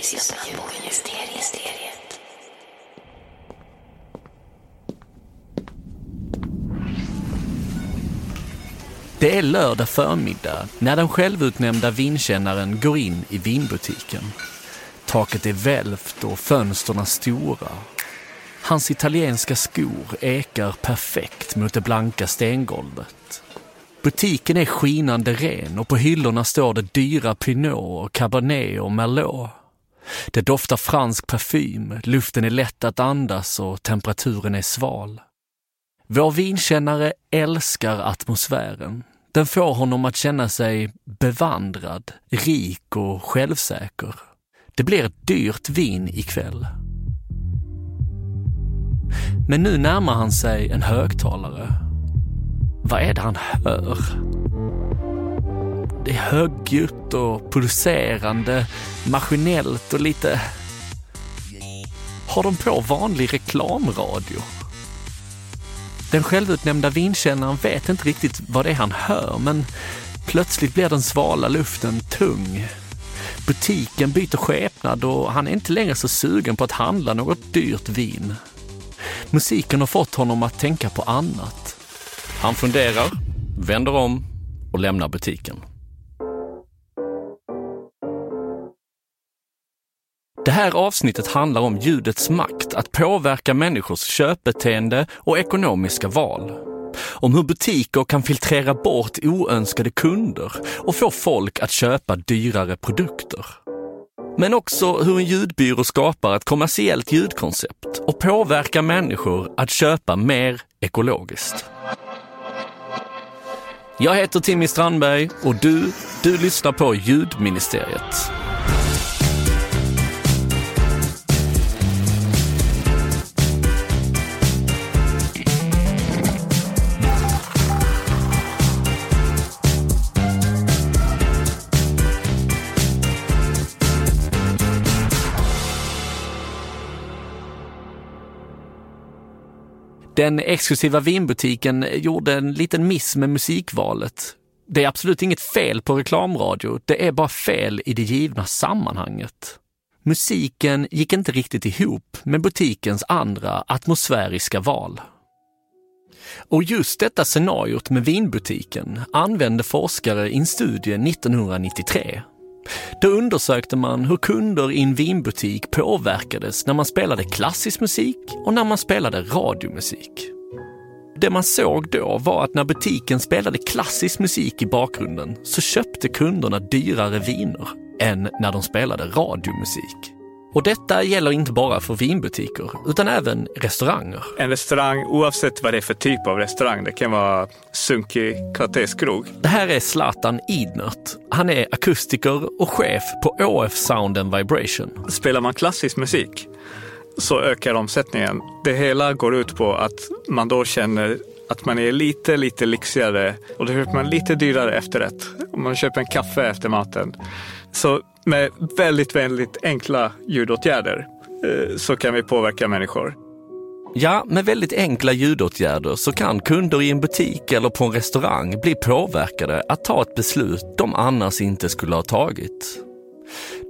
lyssnar på Mysteriet. Det är lördag förmiddag när den självutnämnda vinkännaren går in i vinbutiken. Taket är välvt och fönsterna stora. Hans italienska skor ekar perfekt mot det blanka stengolvet. Butiken är skinande ren och på hyllorna står det dyra Pinot, och Cabernet och Merlot. Det doftar fransk parfym, luften är lätt att andas och temperaturen är sval. Vår vinkännare älskar atmosfären. Den får honom att känna sig bevandrad, rik och självsäker. Det blir ett dyrt vin ikväll. Men nu närmar han sig en högtalare. Vad är det han hör? Det är högljutt och pulserande, maskinellt och lite... Har de på vanlig reklamradio? Den självutnämnda vinkännaren vet inte riktigt vad det är han hör, men plötsligt blir den svala luften tung. Butiken byter skepnad och han är inte längre så sugen på att handla något dyrt vin. Musiken har fått honom att tänka på annat. Han funderar, vänder om och lämnar butiken. Det här avsnittet handlar om ljudets makt att påverka människors köpbeteende och ekonomiska val. Om hur butiker kan filtrera bort oönskade kunder och få folk att köpa dyrare produkter. Men också hur en ljudbyrå skapar ett kommersiellt ljudkoncept och påverkar människor att köpa mer ekologiskt. Jag heter Timmy Strandberg och du, du lyssnar på Ljudministeriet. Den exklusiva vinbutiken gjorde en liten miss med musikvalet. Det är absolut inget fel på reklamradio, det är bara fel i det givna sammanhanget. Musiken gick inte riktigt ihop med butikens andra atmosfäriska val. Och just detta scenariot med vinbutiken använde forskare i en studie 1993 då undersökte man hur kunder i en vinbutik påverkades när man spelade klassisk musik och när man spelade radiomusik. Det man såg då var att när butiken spelade klassisk musik i bakgrunden så köpte kunderna dyrare viner än när de spelade radiomusik. Och detta gäller inte bara för vinbutiker, utan även restauranger. En restaurang, oavsett vad det är för typ av restaurang, det kan vara sunkig kvarterskrog. Det här är Zlatan Idnert. Han är akustiker och chef på ÅF Sound and Vibration. Spelar man klassisk musik så ökar omsättningen. Det hela går ut på att man då känner att man är lite, lite lyxigare och då köper man lite dyrare efterrätt. Om man köper en kaffe efter maten. Så med väldigt, väldigt enkla ljudåtgärder eh, så kan vi påverka människor. Ja, med väldigt enkla ljudåtgärder så kan kunder i en butik eller på en restaurang bli påverkade att ta ett beslut de annars inte skulle ha tagit.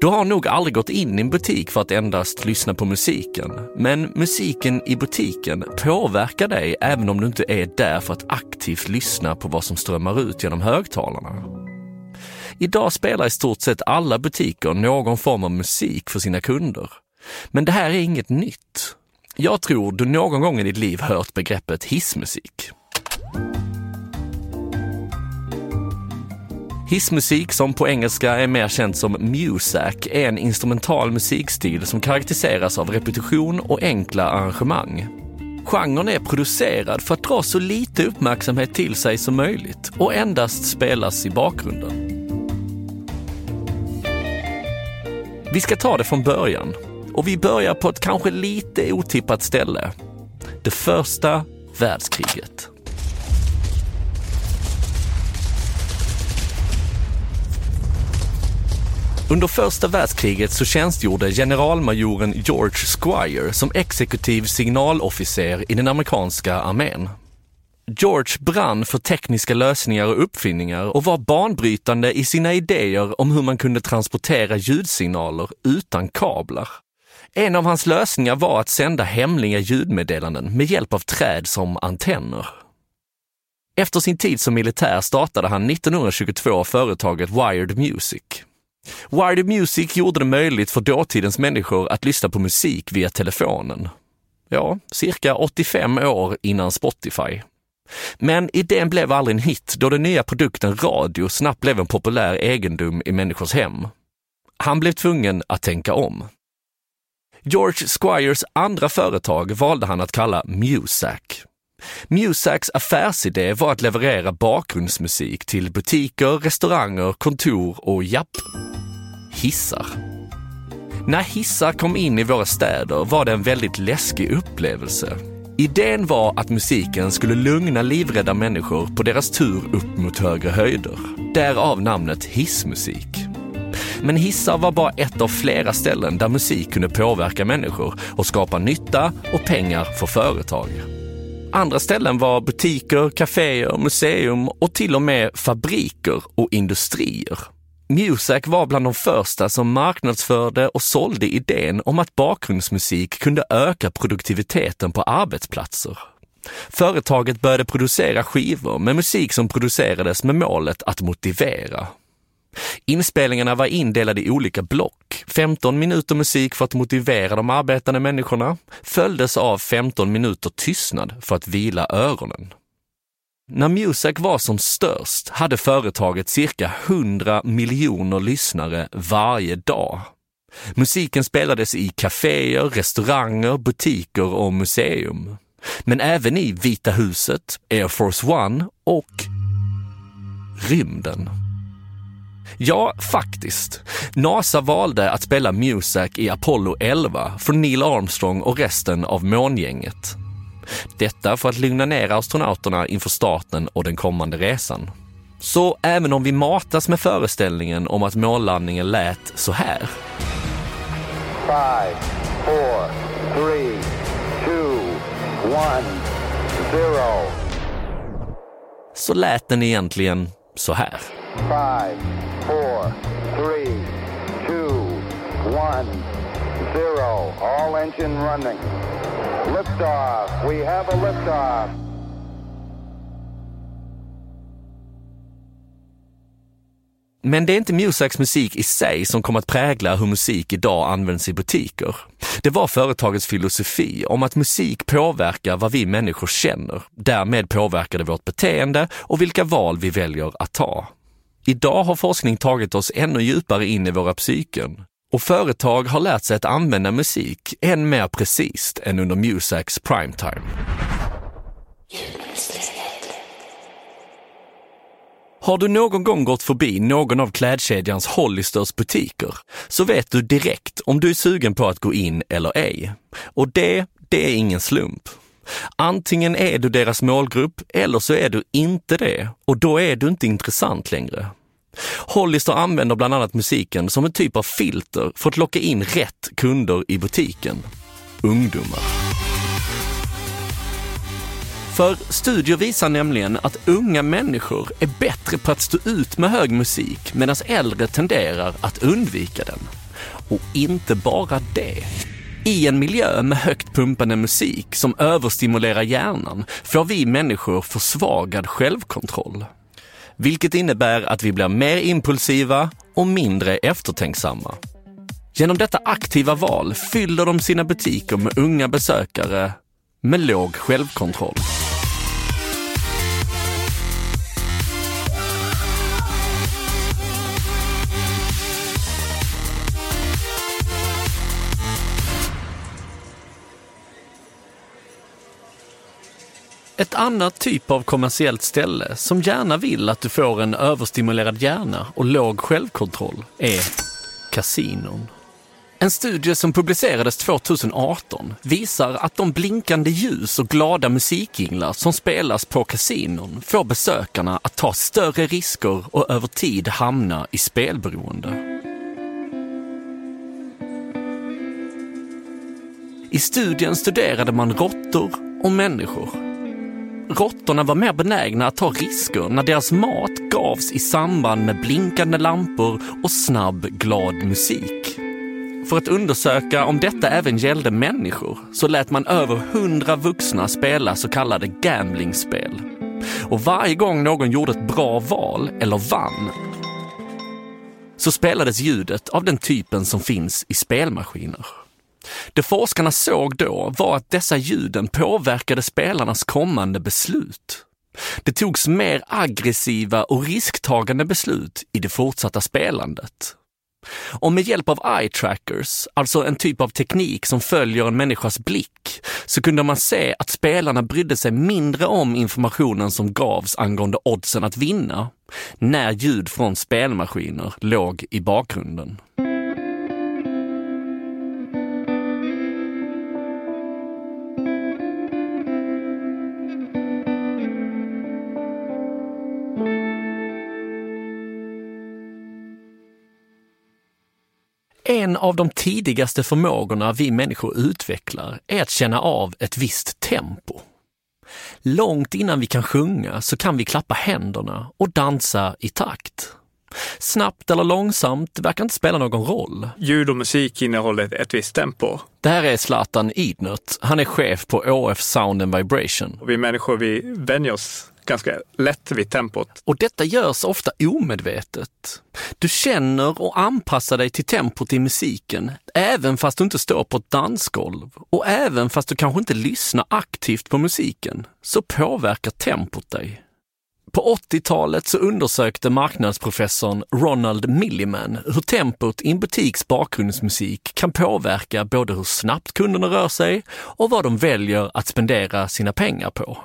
Du har nog aldrig gått in i en butik för att endast lyssna på musiken, men musiken i butiken påverkar dig även om du inte är där för att aktivt lyssna på vad som strömmar ut genom högtalarna. Idag spelar i stort sett alla butiker någon form av musik för sina kunder. Men det här är inget nytt. Jag tror du någon gång i ditt liv hört begreppet hissmusik. Hissmusik, som på engelska är mer känt som musac, är en instrumental musikstil som karaktäriseras av repetition och enkla arrangemang. Genren är producerad för att dra så lite uppmärksamhet till sig som möjligt och endast spelas i bakgrunden. Vi ska ta det från början och vi börjar på ett kanske lite otippat ställe. Det första världskriget. Under första världskriget så tjänstgjorde generalmajoren George Squire som exekutiv signalofficer i den amerikanska armén. George brann för tekniska lösningar och uppfinningar och var banbrytande i sina idéer om hur man kunde transportera ljudsignaler utan kablar. En av hans lösningar var att sända hemliga ljudmeddelanden med hjälp av träd som antenner. Efter sin tid som militär startade han 1922 företaget Wired Music. Wired Music gjorde det möjligt för dåtidens människor att lyssna på musik via telefonen. Ja, cirka 85 år innan Spotify. Men idén blev aldrig en hit då den nya produkten radio snabbt blev en populär egendom i människors hem. Han blev tvungen att tänka om. George Squires andra företag valde han att kalla Musac. Musacs affärsidé var att leverera bakgrundsmusik till butiker, restauranger, kontor och japp, hissar. När hissar kom in i våra städer var det en väldigt läskig upplevelse. Idén var att musiken skulle lugna livrädda människor på deras tur upp mot högre höjder. Därav namnet hissmusik. Men hissar var bara ett av flera ställen där musik kunde påverka människor och skapa nytta och pengar för företag. Andra ställen var butiker, kaféer, museum och till och med fabriker och industrier. Music var bland de första som marknadsförde och sålde idén om att bakgrundsmusik kunde öka produktiviteten på arbetsplatser. Företaget började producera skivor med musik som producerades med målet att motivera. Inspelningarna var indelade i olika block. 15 minuter musik för att motivera de arbetande människorna följdes av 15 minuter tystnad för att vila öronen. När Musac var som störst hade företaget cirka 100 miljoner lyssnare varje dag. Musiken spelades i kaféer, restauranger, butiker och museum. Men även i Vita huset, Air Force One och rymden. Ja, faktiskt. NASA valde att spela Musac i Apollo 11 för Neil Armstrong och resten av mångänget. Detta för att lugna ner astronauterna inför starten och den kommande resan. Så även om vi matas med föreställningen om att månlandningen lät så här. Five, four, three, two, one, zero. Så lät den egentligen så här. Five, four, three, two, one, zero. All engine running. Liftoff. We have a liftoff. Men det är inte Musacs musik i sig som kom att prägla hur musik idag används i butiker. Det var företagets filosofi om att musik påverkar vad vi människor känner. Därmed påverkar det vårt beteende och vilka val vi väljer att ta. Idag har forskning tagit oss ännu djupare in i våra psyken och företag har lärt sig att använda musik än mer precis än under Musacs primetime. Har du någon gång gått förbi någon av klädkedjans Hollisters butiker så vet du direkt om du är sugen på att gå in eller ej. Och det, det är ingen slump. Antingen är du deras målgrupp eller så är du inte det och då är du inte intressant längre. Hollister använder bland annat musiken som en typ av filter för att locka in rätt kunder i butiken. Ungdomar. För studier visar nämligen att unga människor är bättre på att stå ut med hög musik medan äldre tenderar att undvika den. Och inte bara det. I en miljö med högt pumpande musik som överstimulerar hjärnan får vi människor försvagad självkontroll. Vilket innebär att vi blir mer impulsiva och mindre eftertänksamma. Genom detta aktiva val fyller de sina butiker med unga besökare med låg självkontroll. Ett annat typ av kommersiellt ställe som gärna vill att du får en överstimulerad hjärna och låg självkontroll är kasinon. En studie som publicerades 2018 visar att de blinkande ljus och glada musikinglar som spelas på kasinon får besökarna att ta större risker och över tid hamna i spelberoende. I studien studerade man råttor och människor råttorna var mer benägna att ta risker när deras mat gavs i samband med blinkande lampor och snabb, glad musik. För att undersöka om detta även gällde människor så lät man över hundra vuxna spela så kallade gamblingspel. Och varje gång någon gjorde ett bra val eller vann så spelades ljudet av den typen som finns i spelmaskiner. Det forskarna såg då var att dessa ljuden påverkade spelarnas kommande beslut. Det togs mer aggressiva och risktagande beslut i det fortsatta spelandet. Och med hjälp av eye trackers, alltså en typ av teknik som följer en människas blick, så kunde man se att spelarna brydde sig mindre om informationen som gavs angående oddsen att vinna, när ljud från spelmaskiner låg i bakgrunden. En av de tidigaste förmågorna vi människor utvecklar är att känna av ett visst tempo. Långt innan vi kan sjunga så kan vi klappa händerna och dansa i takt. Snabbt eller långsamt verkar inte spela någon roll. Ljud och musik innehåller ett visst tempo. Det här är Zlatan Idnert. Han är chef på ÅF Sound and Vibration. Och vi människor vi vänjer oss ganska lätt vid tempot. Och detta görs ofta omedvetet. Du känner och anpassar dig till tempot i musiken, även fast du inte står på ett dansgolv. Och även fast du kanske inte lyssnar aktivt på musiken, så påverkar tempot dig. På 80-talet så undersökte marknadsprofessorn Ronald Milliman hur tempot i en butiks bakgrundsmusik kan påverka både hur snabbt kunderna rör sig och vad de väljer att spendera sina pengar på.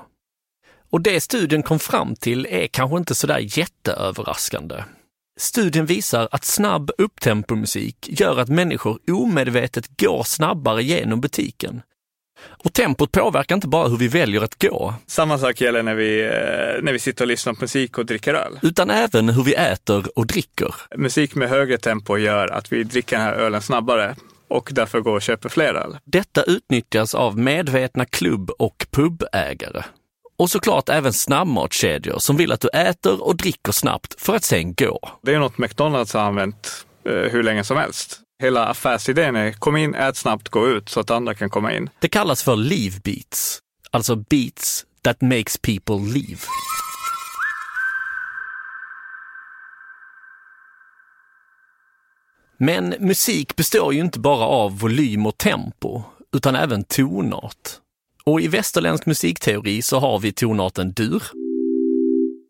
Och det studien kom fram till är kanske inte sådär jätteöverraskande. Studien visar att snabb upptempomusik gör att människor omedvetet går snabbare genom butiken. Och tempot påverkar inte bara hur vi väljer att gå. Samma sak gäller när vi, eh, när vi sitter och lyssnar på musik och dricker öl. Utan även hur vi äter och dricker. Musik med högre tempo gör att vi dricker den här ölen snabbare och därför går och köper fler öl. Detta utnyttjas av medvetna klubb och pubägare. Och såklart även snabbmatskedjor som vill att du äter och dricker snabbt för att sen gå. Det är något McDonalds har använt eh, hur länge som helst. Hela affärsidén är kom in, ät snabbt, gå ut så att andra kan komma in. Det kallas för leave beats, alltså beats that makes people leave. Men musik består ju inte bara av volym och tempo, utan även tonart. Och i västerländsk musikteori så har vi tonarten dur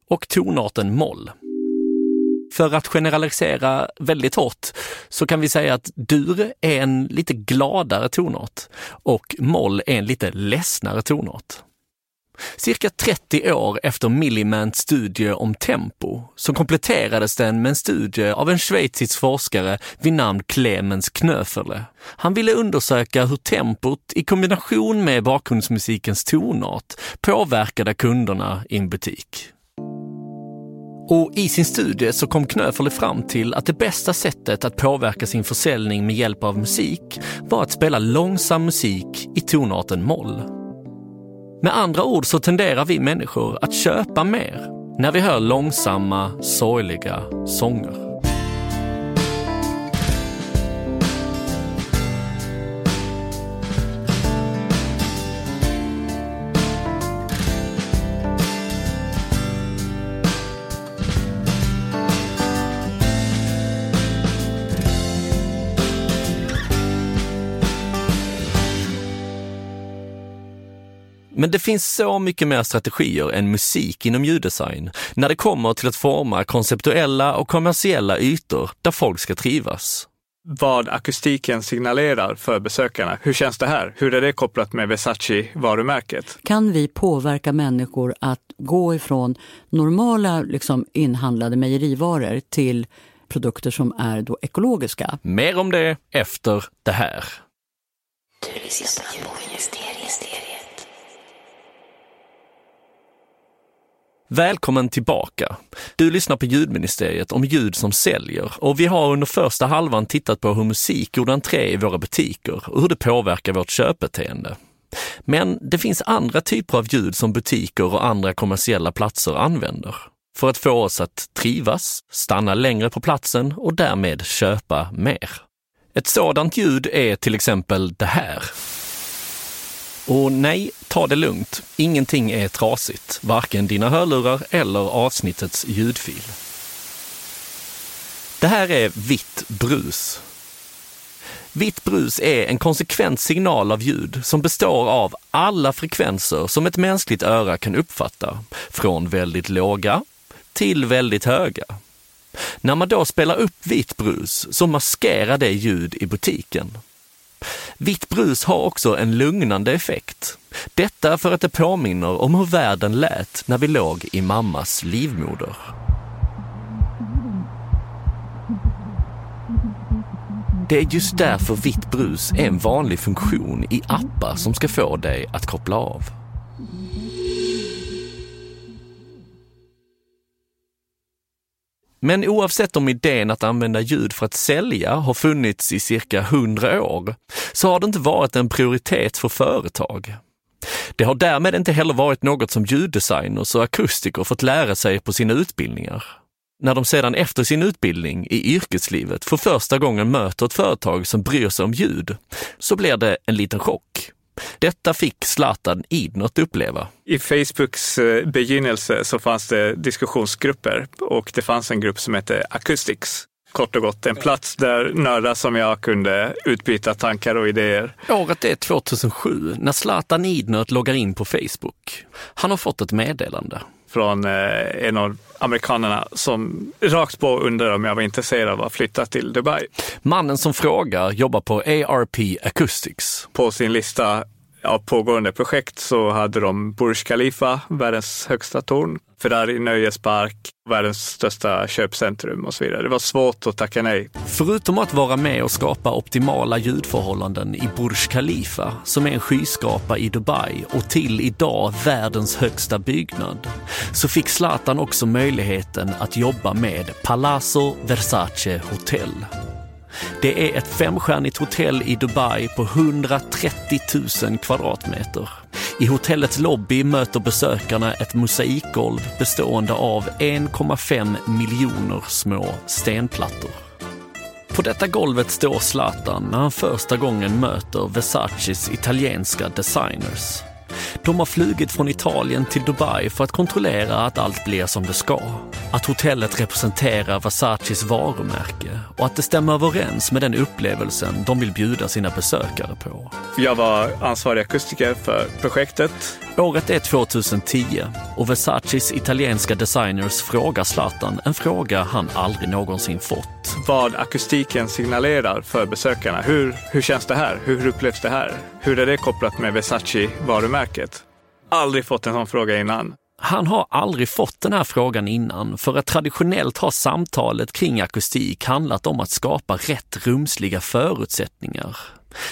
och tonarten moll. För att generalisera väldigt hårt så kan vi säga att dur är en lite gladare tonart och moll är en lite ledsnare tonart. Cirka 30 år efter Millimans studie om tempo så kompletterades den med en studie av en schweizisk forskare vid namn Clemens Knöferle. Han ville undersöka hur tempot i kombination med bakgrundsmusikens tonart påverkade kunderna i en butik. Och i sin studie så kom Knöferle fram till att det bästa sättet att påverka sin försäljning med hjälp av musik var att spela långsam musik i tonarten moll. Med andra ord så tenderar vi människor att köpa mer när vi hör långsamma, sorgliga sånger. Men det finns så mycket mer strategier än musik inom ljuddesign när det kommer till att forma konceptuella och kommersiella ytor där folk ska trivas. Vad akustiken signalerar för besökarna. Hur känns det här? Hur är det kopplat med Versace-varumärket? Kan vi påverka människor att gå ifrån normala liksom, inhandlade mejerivaror till produkter som är då ekologiska? Mer om det efter det här. Du lyssnar på Mysteriet. Välkommen tillbaka! Du lyssnar på Ljudministeriet om ljud som säljer och vi har under första halvan tittat på hur musik gjorde entré i våra butiker och hur det påverkar vårt köpbeteende. Men det finns andra typer av ljud som butiker och andra kommersiella platser använder för att få oss att trivas, stanna längre på platsen och därmed köpa mer. Ett sådant ljud är till exempel det här. Och nej, ta det lugnt. Ingenting är trasigt, varken dina hörlurar eller avsnittets ljudfil. Det här är vitt brus. Vitt brus är en konsekvent signal av ljud som består av alla frekvenser som ett mänskligt öra kan uppfatta, från väldigt låga till väldigt höga. När man då spelar upp vitt brus så maskerar det ljud i butiken. Vitt brus har också en lugnande effekt. Detta för att det påminner om hur världen lät när vi låg i mammas livmoder. Det är just därför vitt brus är en vanlig funktion i appar som ska få dig att koppla av. Men oavsett om idén att använda ljud för att sälja har funnits i cirka 100 år, så har det inte varit en prioritet för företag. Det har därmed inte heller varit något som ljuddesigners och akustiker fått lära sig på sina utbildningar. När de sedan efter sin utbildning i yrkeslivet för första gången möter ett företag som bryr sig om ljud, så blir det en liten chock. Detta fick Zlatan Idnot uppleva. I Facebooks eh, begynnelse så fanns det diskussionsgrupper och det fanns en grupp som hette Acoustics. Kort och gott en plats där nördar som jag kunde utbyta tankar och idéer. Året är 2007 när Zlatan Idnot loggar in på Facebook. Han har fått ett meddelande. Från eh, en av amerikanerna som rakt på undrar om jag var intresserad av att flytta till Dubai. Mannen som frågar jobbar på ARP Acoustics. På sin lista av pågående projekt så hade de Burj Khalifa, världens högsta torn, Ferrari nöjespark, världens största köpcentrum och så vidare. Det var svårt att tacka nej. Förutom att vara med och skapa optimala ljudförhållanden i Burj Khalifa, som är en skyskrapa i Dubai och till idag världens högsta byggnad, så fick Zlatan också möjligheten att jobba med Palazzo Versace Hotel. Det är ett femstjärnigt hotell i Dubai på 130 000 kvadratmeter. I hotellets lobby möter besökarna ett mosaikgolv bestående av 1,5 miljoner små stenplattor. På detta golvet står Zlatan när han första gången möter Versaces italienska designers. De har flugit från Italien till Dubai för att kontrollera att allt blir som det ska. Att hotellet representerar Versaces varumärke och att det stämmer överens med den upplevelsen de vill bjuda sina besökare på. Jag var ansvarig akustiker för projektet. Året är 2010 och Versaces italienska designers frågar Zlatan en fråga han aldrig någonsin fått. Vad akustiken signalerar för besökarna. Hur, hur känns det här? Hur upplevs det här? Hur är det kopplat med Versace-varumärket? Aldrig fått en sån fråga innan. Han har aldrig fått den här frågan innan, för att traditionellt har samtalet kring akustik handlat om att skapa rätt rumsliga förutsättningar.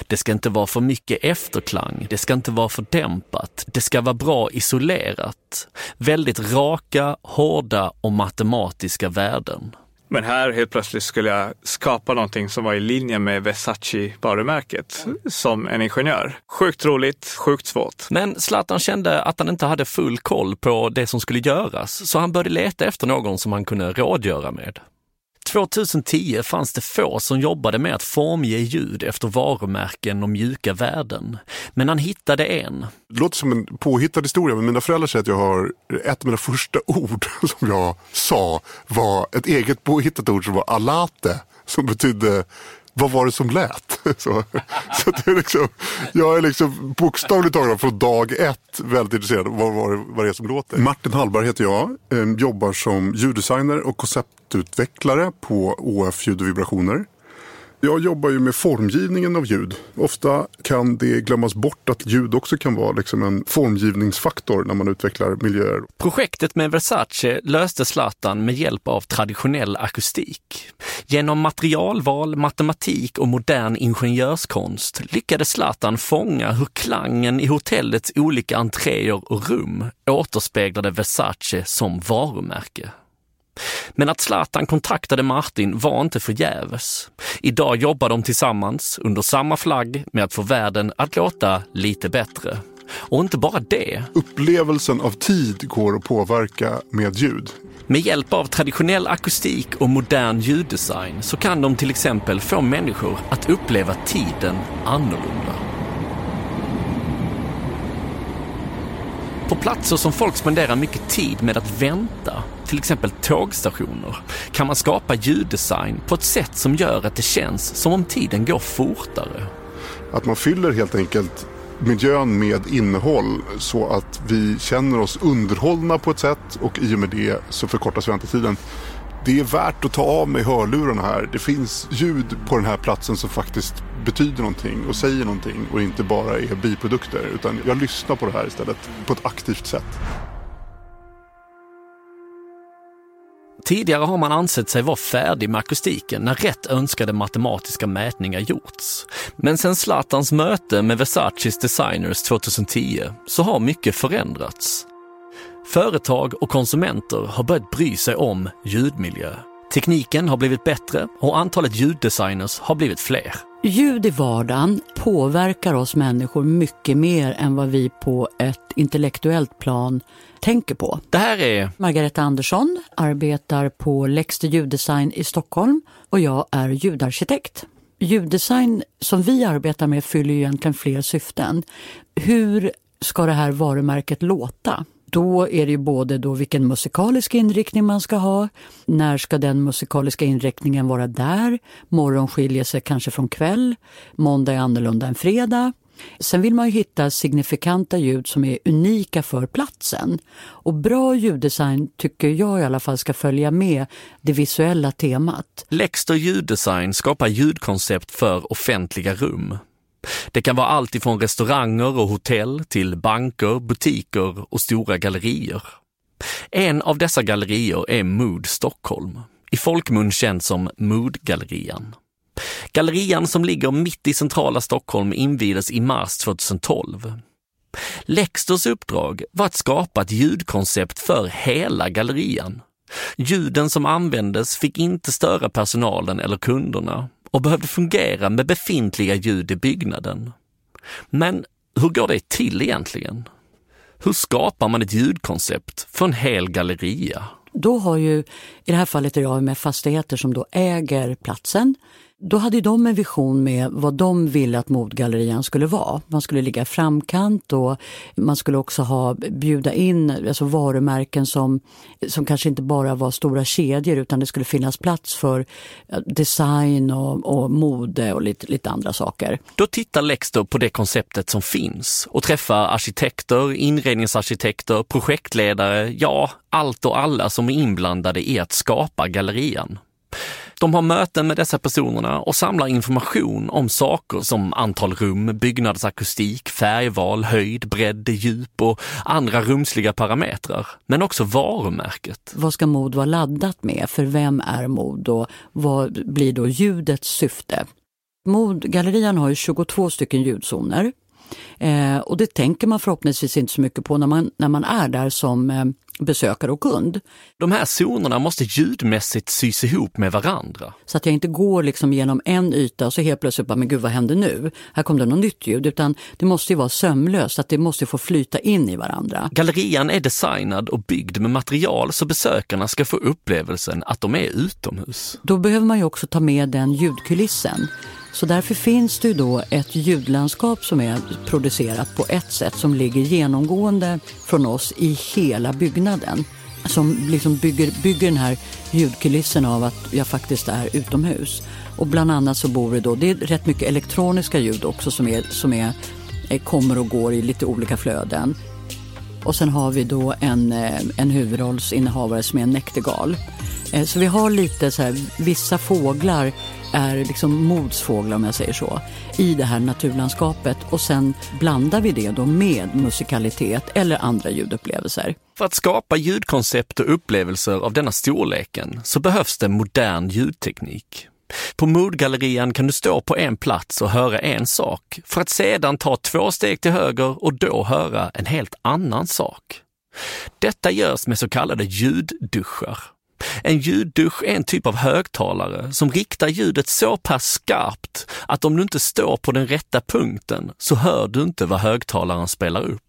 Det ska inte vara för mycket efterklang, det ska inte vara för dämpat, det ska vara bra isolerat. Väldigt raka, hårda och matematiska värden. Men här helt plötsligt skulle jag skapa någonting som var i linje med Versace-varumärket som en ingenjör. Sjukt roligt, sjukt svårt. Men Zlatan kände att han inte hade full koll på det som skulle göras, så han började leta efter någon som han kunde rådgöra med. 2010 fanns det få som jobbade med att formge ljud efter varumärken och mjuka värden. Men han hittade en. Det låter som en påhittad historia, men mina föräldrar säger att jag har ett av mina första ord som jag sa var ett eget påhittat ord som var alate, som betydde vad var det som lät? Så, så det är liksom, jag är liksom bokstavligt talat från dag ett väldigt intresserad av vad, vad, vad det är som låter. Martin Hallberg heter jag, ehm, jobbar som ljuddesigner och konceptutvecklare på ÅF Ljud och vibrationer. Jag jobbar ju med formgivningen av ljud. Ofta kan det glömmas bort att ljud också kan vara liksom en formgivningsfaktor när man utvecklar miljöer. Projektet med Versace löste Zlatan med hjälp av traditionell akustik. Genom materialval, matematik och modern ingenjörskonst lyckades Zlatan fånga hur klangen i hotellets olika entréer och rum återspeglade Versace som varumärke. Men att Zlatan kontaktade Martin var inte förgäves. Idag jobbar de tillsammans under samma flagg med att få världen att låta lite bättre. Och inte bara det. Upplevelsen av tid går att påverka med ljud. Med hjälp av traditionell akustik och modern ljuddesign så kan de till exempel få människor att uppleva tiden annorlunda. På platser som folk spenderar mycket tid med att vänta, till exempel tågstationer, kan man skapa ljuddesign på ett sätt som gör att det känns som om tiden går fortare. Att man fyller helt enkelt miljön med innehåll så att vi känner oss underhållna på ett sätt och i och med det så förkortas väntetiden. Det är värt att ta av mig hörlurarna här. Det finns ljud på den här platsen som faktiskt betyder någonting och säger någonting och inte bara är biprodukter. Utan jag lyssnar på det här istället på ett aktivt sätt. Tidigare har man ansett sig vara färdig med akustiken när rätt önskade matematiska mätningar gjorts. Men sen Zlatans möte med Versaces designers 2010 så har mycket förändrats. Företag och konsumenter har börjat bry sig om ljudmiljö. Tekniken har blivit bättre och antalet ljuddesigners har blivit fler. Ljud i vardagen påverkar oss människor mycket mer än vad vi på ett intellektuellt plan tänker på. Det här är Margareta Andersson arbetar på Lexter ljuddesign i Stockholm och jag är ljudarkitekt. Ljuddesign som vi arbetar med fyller ju egentligen fler syften. Hur ska det här varumärket låta? Då är det ju både då vilken musikalisk inriktning man ska ha, när ska den musikaliska inriktningen vara där, morgon skiljer sig kanske från kväll, måndag är annorlunda än fredag. Sen vill man ju hitta signifikanta ljud som är unika för platsen. Och bra ljuddesign tycker jag i alla fall ska följa med det visuella temat. Lexter ljuddesign skapar ljudkoncept för offentliga rum. Det kan vara allt ifrån restauranger och hotell till banker, butiker och stora gallerier. En av dessa gallerier är Mood Stockholm, i folkmun känd som Moodgallerian. Gallerian som ligger mitt i centrala Stockholm invigdes i mars 2012. Lexters uppdrag var att skapa ett ljudkoncept för hela gallerian. Ljuden som användes fick inte störa personalen eller kunderna och behövde fungera med befintliga ljud i byggnaden. Men hur går det till egentligen? Hur skapar man ett ljudkoncept för en hel galleria? Då har ju, i det här fallet är jag med fastigheter som då äger platsen, då hade de en vision med vad de ville att modgallerian skulle vara. Man skulle ligga i framkant och man skulle också ha, bjuda in alltså varumärken som, som kanske inte bara var stora kedjor utan det skulle finnas plats för design och, och mode och lite, lite andra saker. Då tittar Lexter på det konceptet som finns och träffar arkitekter, inredningsarkitekter, projektledare, ja, allt och alla som är inblandade i att skapa gallerian. De har möten med dessa personerna och samlar information om saker som antal rum, byggnadsakustik, färgval, höjd, bredd, djup och andra rumsliga parametrar. Men också varumärket. Vad ska mod vara laddat med? För vem är mod och vad blir då ljudets syfte? Modgallerian har ju 22 stycken ljudzoner. Eh, och det tänker man förhoppningsvis inte så mycket på när man, när man är där som eh, besökare och kund. De här zonerna måste ljudmässigt sys ihop med varandra. Så att jag inte går liksom genom en yta och så helt plötsligt bara, men gud vad hände nu? Här kom det något nytt ljud. Utan det måste ju vara sömlöst, att det måste få flyta in i varandra. Gallerian är designad och byggd med material så besökarna ska få upplevelsen att de är utomhus. Då behöver man ju också ta med den ljudkulissen. Så därför finns det ju då ett ljudlandskap som är producerat på ett sätt som ligger genomgående från oss i hela byggnaden. Som liksom bygger, bygger den här ljudkulissen av att jag faktiskt är utomhus. Och bland annat så bor det då, det är rätt mycket elektroniska ljud också som, är, som är, eh, kommer och går i lite olika flöden. Och sen har vi då en, eh, en huvudrollsinnehavare som är en näktergal. Eh, så vi har lite så här, vissa fåglar är liksom modsfåglar om jag säger så, i det här naturlandskapet och sen blandar vi det då med musikalitet eller andra ljudupplevelser. För att skapa ljudkoncept och upplevelser av denna storleken så behövs det modern ljudteknik. På Moodgallerian kan du stå på en plats och höra en sak för att sedan ta två steg till höger och då höra en helt annan sak. Detta görs med så kallade ljudduschar. En ljuddusch är en typ av högtalare som riktar ljudet så pass skarpt att om du inte står på den rätta punkten så hör du inte vad högtalaren spelar upp.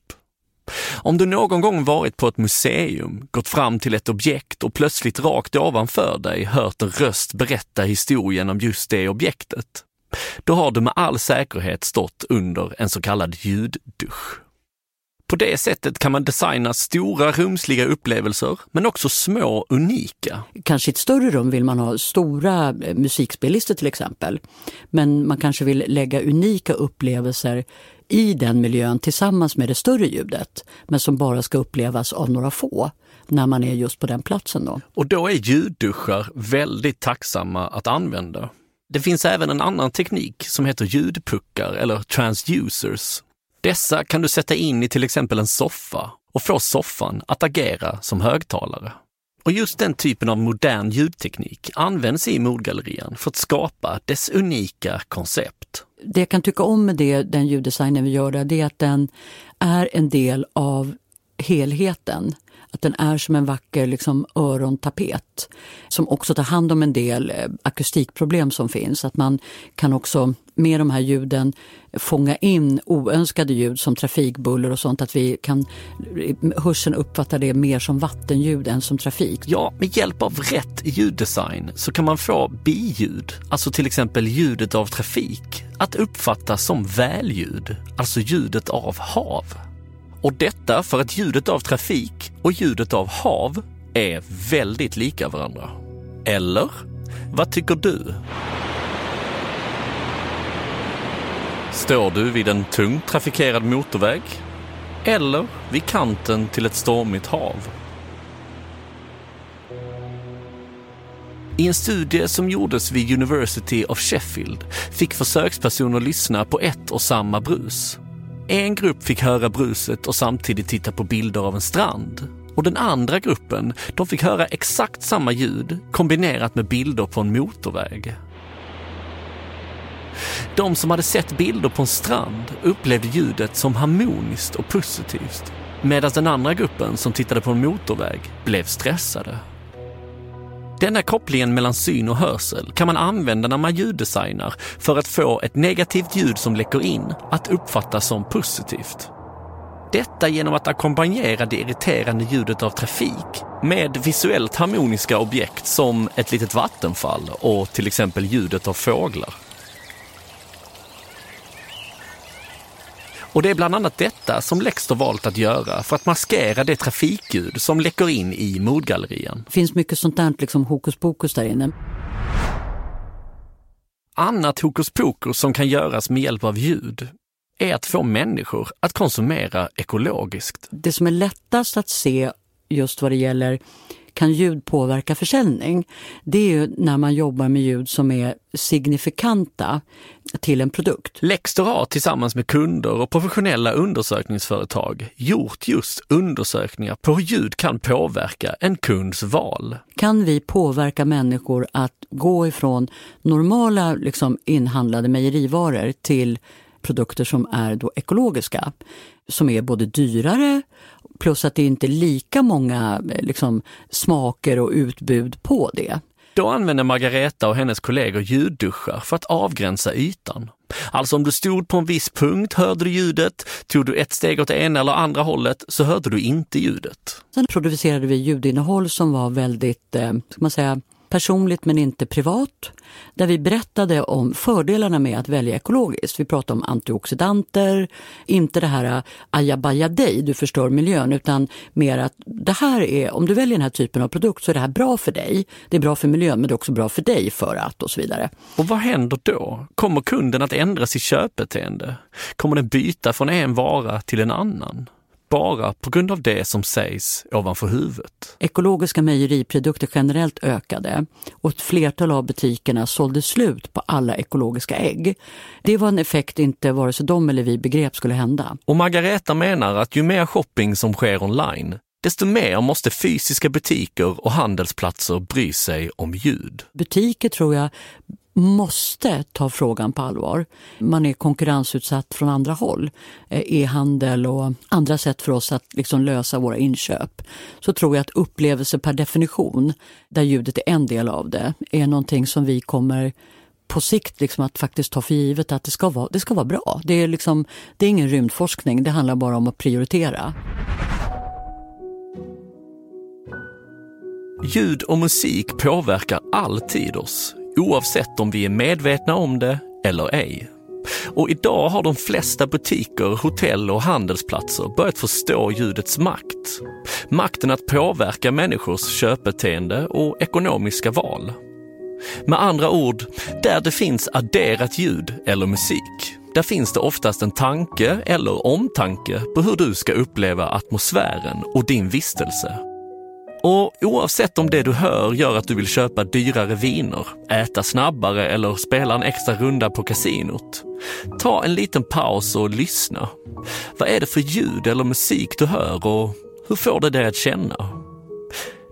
Om du någon gång varit på ett museum, gått fram till ett objekt och plötsligt rakt ovanför dig hört en röst berätta historien om just det objektet, då har du med all säkerhet stått under en så kallad ljuddusch. På det sättet kan man designa stora rumsliga upplevelser, men också små unika. Kanske i ett större rum vill man ha stora eh, musikspellistor till exempel. Men man kanske vill lägga unika upplevelser i den miljön tillsammans med det större ljudet, men som bara ska upplevas av några få när man är just på den platsen. Då. Och då är ljudduschar väldigt tacksamma att använda. Det finns även en annan teknik som heter ljudpuckar eller transducers. Dessa kan du sätta in i till exempel en soffa och få soffan att agera som högtalare. Och just den typen av modern ljudteknik används i Modgallerian för att skapa dess unika koncept. Det jag kan tycka om med det, den ljuddesignen vi gör där, det är att den är en del av helheten. Att den är som en vacker liksom, örontapet som också tar hand om en del eh, akustikproblem som finns. Att man kan också med de här ljuden fånga in oönskade ljud som trafikbuller och sånt. Att vi kan, eh, hörseln uppfattar det mer som vattenljud än som trafik. Ja, med hjälp av rätt ljuddesign så kan man få biljud, alltså till exempel ljudet av trafik, att uppfattas som välljud, alltså ljudet av hav. Och detta för att ljudet av trafik och ljudet av hav är väldigt lika varandra. Eller? Vad tycker du? Står du vid en tungt trafikerad motorväg? Eller vid kanten till ett stormigt hav? I en studie som gjordes vid University of Sheffield fick försökspersoner lyssna på ett och samma brus. En grupp fick höra bruset och samtidigt titta på bilder av en strand. Och den andra gruppen, de fick höra exakt samma ljud kombinerat med bilder på en motorväg. De som hade sett bilder på en strand upplevde ljudet som harmoniskt och positivt. Medan den andra gruppen som tittade på en motorväg blev stressade. Denna kopplingen mellan syn och hörsel kan man använda när man ljuddesignar för att få ett negativt ljud som läcker in att uppfattas som positivt. Detta genom att ackompanjera det irriterande ljudet av trafik med visuellt harmoniska objekt som ett litet vattenfall och till exempel ljudet av fåglar. Och det är bland annat detta som Lexter valt att göra för att maskera det trafikljud som läcker in i Modgallerian. Det finns mycket sånt där liksom hokus pokus där inne. Annat hokus pokus som kan göras med hjälp av ljud är att få människor att konsumera ekologiskt. Det som är lättast att se just vad det gäller kan ljud påverka försäljning? Det är ju när man jobbar med ljud som är signifikanta till en produkt. Lexter har tillsammans med kunder och professionella undersökningsföretag gjort just undersökningar på hur ljud kan påverka en kunds val. Kan vi påverka människor att gå ifrån normala liksom, inhandlade mejerivaror till produkter som är då ekologiska, som är både dyrare plus att det inte är lika många liksom, smaker och utbud på det. Då använder Margareta och hennes kollegor ljudduschar för att avgränsa ytan. Alltså om du stod på en viss punkt hörde du ljudet, tog du ett steg åt ena eller andra hållet så hörde du inte ljudet. Sen producerade vi ljudinnehåll som var väldigt, eh, ska man säga, personligt men inte privat. Där vi berättade om fördelarna med att välja ekologiskt. Vi pratade om antioxidanter, inte det här äh, ajabaja dig, du förstör miljön, utan mer att det här är, om du väljer den här typen av produkt så är det här bra för dig. Det är bra för miljön men det är också bra för dig för att och så vidare. Och vad händer då? Kommer kunden att ändra sitt köpbeteende? Kommer den byta från en vara till en annan? Bara på grund av det som sägs ovanför huvudet. Ekologiska mejeriprodukter generellt ökade och ett flertal av butikerna sålde slut på alla ekologiska ägg. Det var en effekt inte vare sig de eller vi begrep skulle hända. Och Margareta menar att ju mer shopping som sker online, desto mer måste fysiska butiker och handelsplatser bry sig om ljud. Butiker tror jag måste ta frågan på allvar. Man är konkurrensutsatt från andra håll. Eh, e-handel och andra sätt för oss att liksom lösa våra inköp. Så tror jag att upplevelse per definition, där ljudet är en del av det, är någonting som vi kommer på sikt liksom att faktiskt ta för givet att det ska vara, det ska vara bra. Det är, liksom, det är ingen rymdforskning, det handlar bara om att prioritera. Ljud och musik påverkar alltid oss, oavsett om vi är medvetna om det eller ej. Och idag har de flesta butiker, hotell och handelsplatser börjat förstå ljudets makt. Makten att påverka människors köpbeteende och ekonomiska val. Med andra ord, där det finns adderat ljud eller musik, där finns det oftast en tanke eller omtanke på hur du ska uppleva atmosfären och din vistelse. Och oavsett om det du hör gör att du vill köpa dyrare viner, äta snabbare eller spela en extra runda på kasinot. Ta en liten paus och lyssna. Vad är det för ljud eller musik du hör och hur får det dig att känna?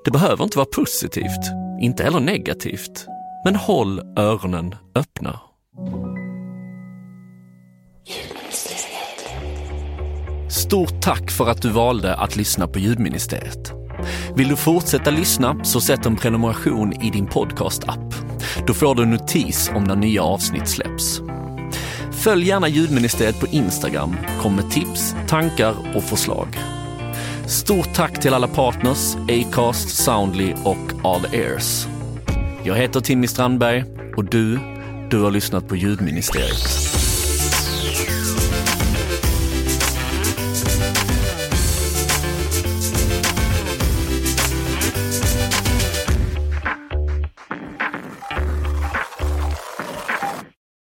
Det behöver inte vara positivt, inte heller negativt. Men håll öronen öppna. Stort tack för att du valde att lyssna på Ljudministeriet. Vill du fortsätta lyssna så sätt en prenumeration i din podcast-app. Då får du en notis om när nya avsnitt släpps. Följ gärna Ljudministeriet på Instagram, kom med tips, tankar och förslag. Stort tack till alla partners, Acast, Soundly och All Ears. Jag heter Timmy Strandberg och du, du har lyssnat på Ljudministeriet.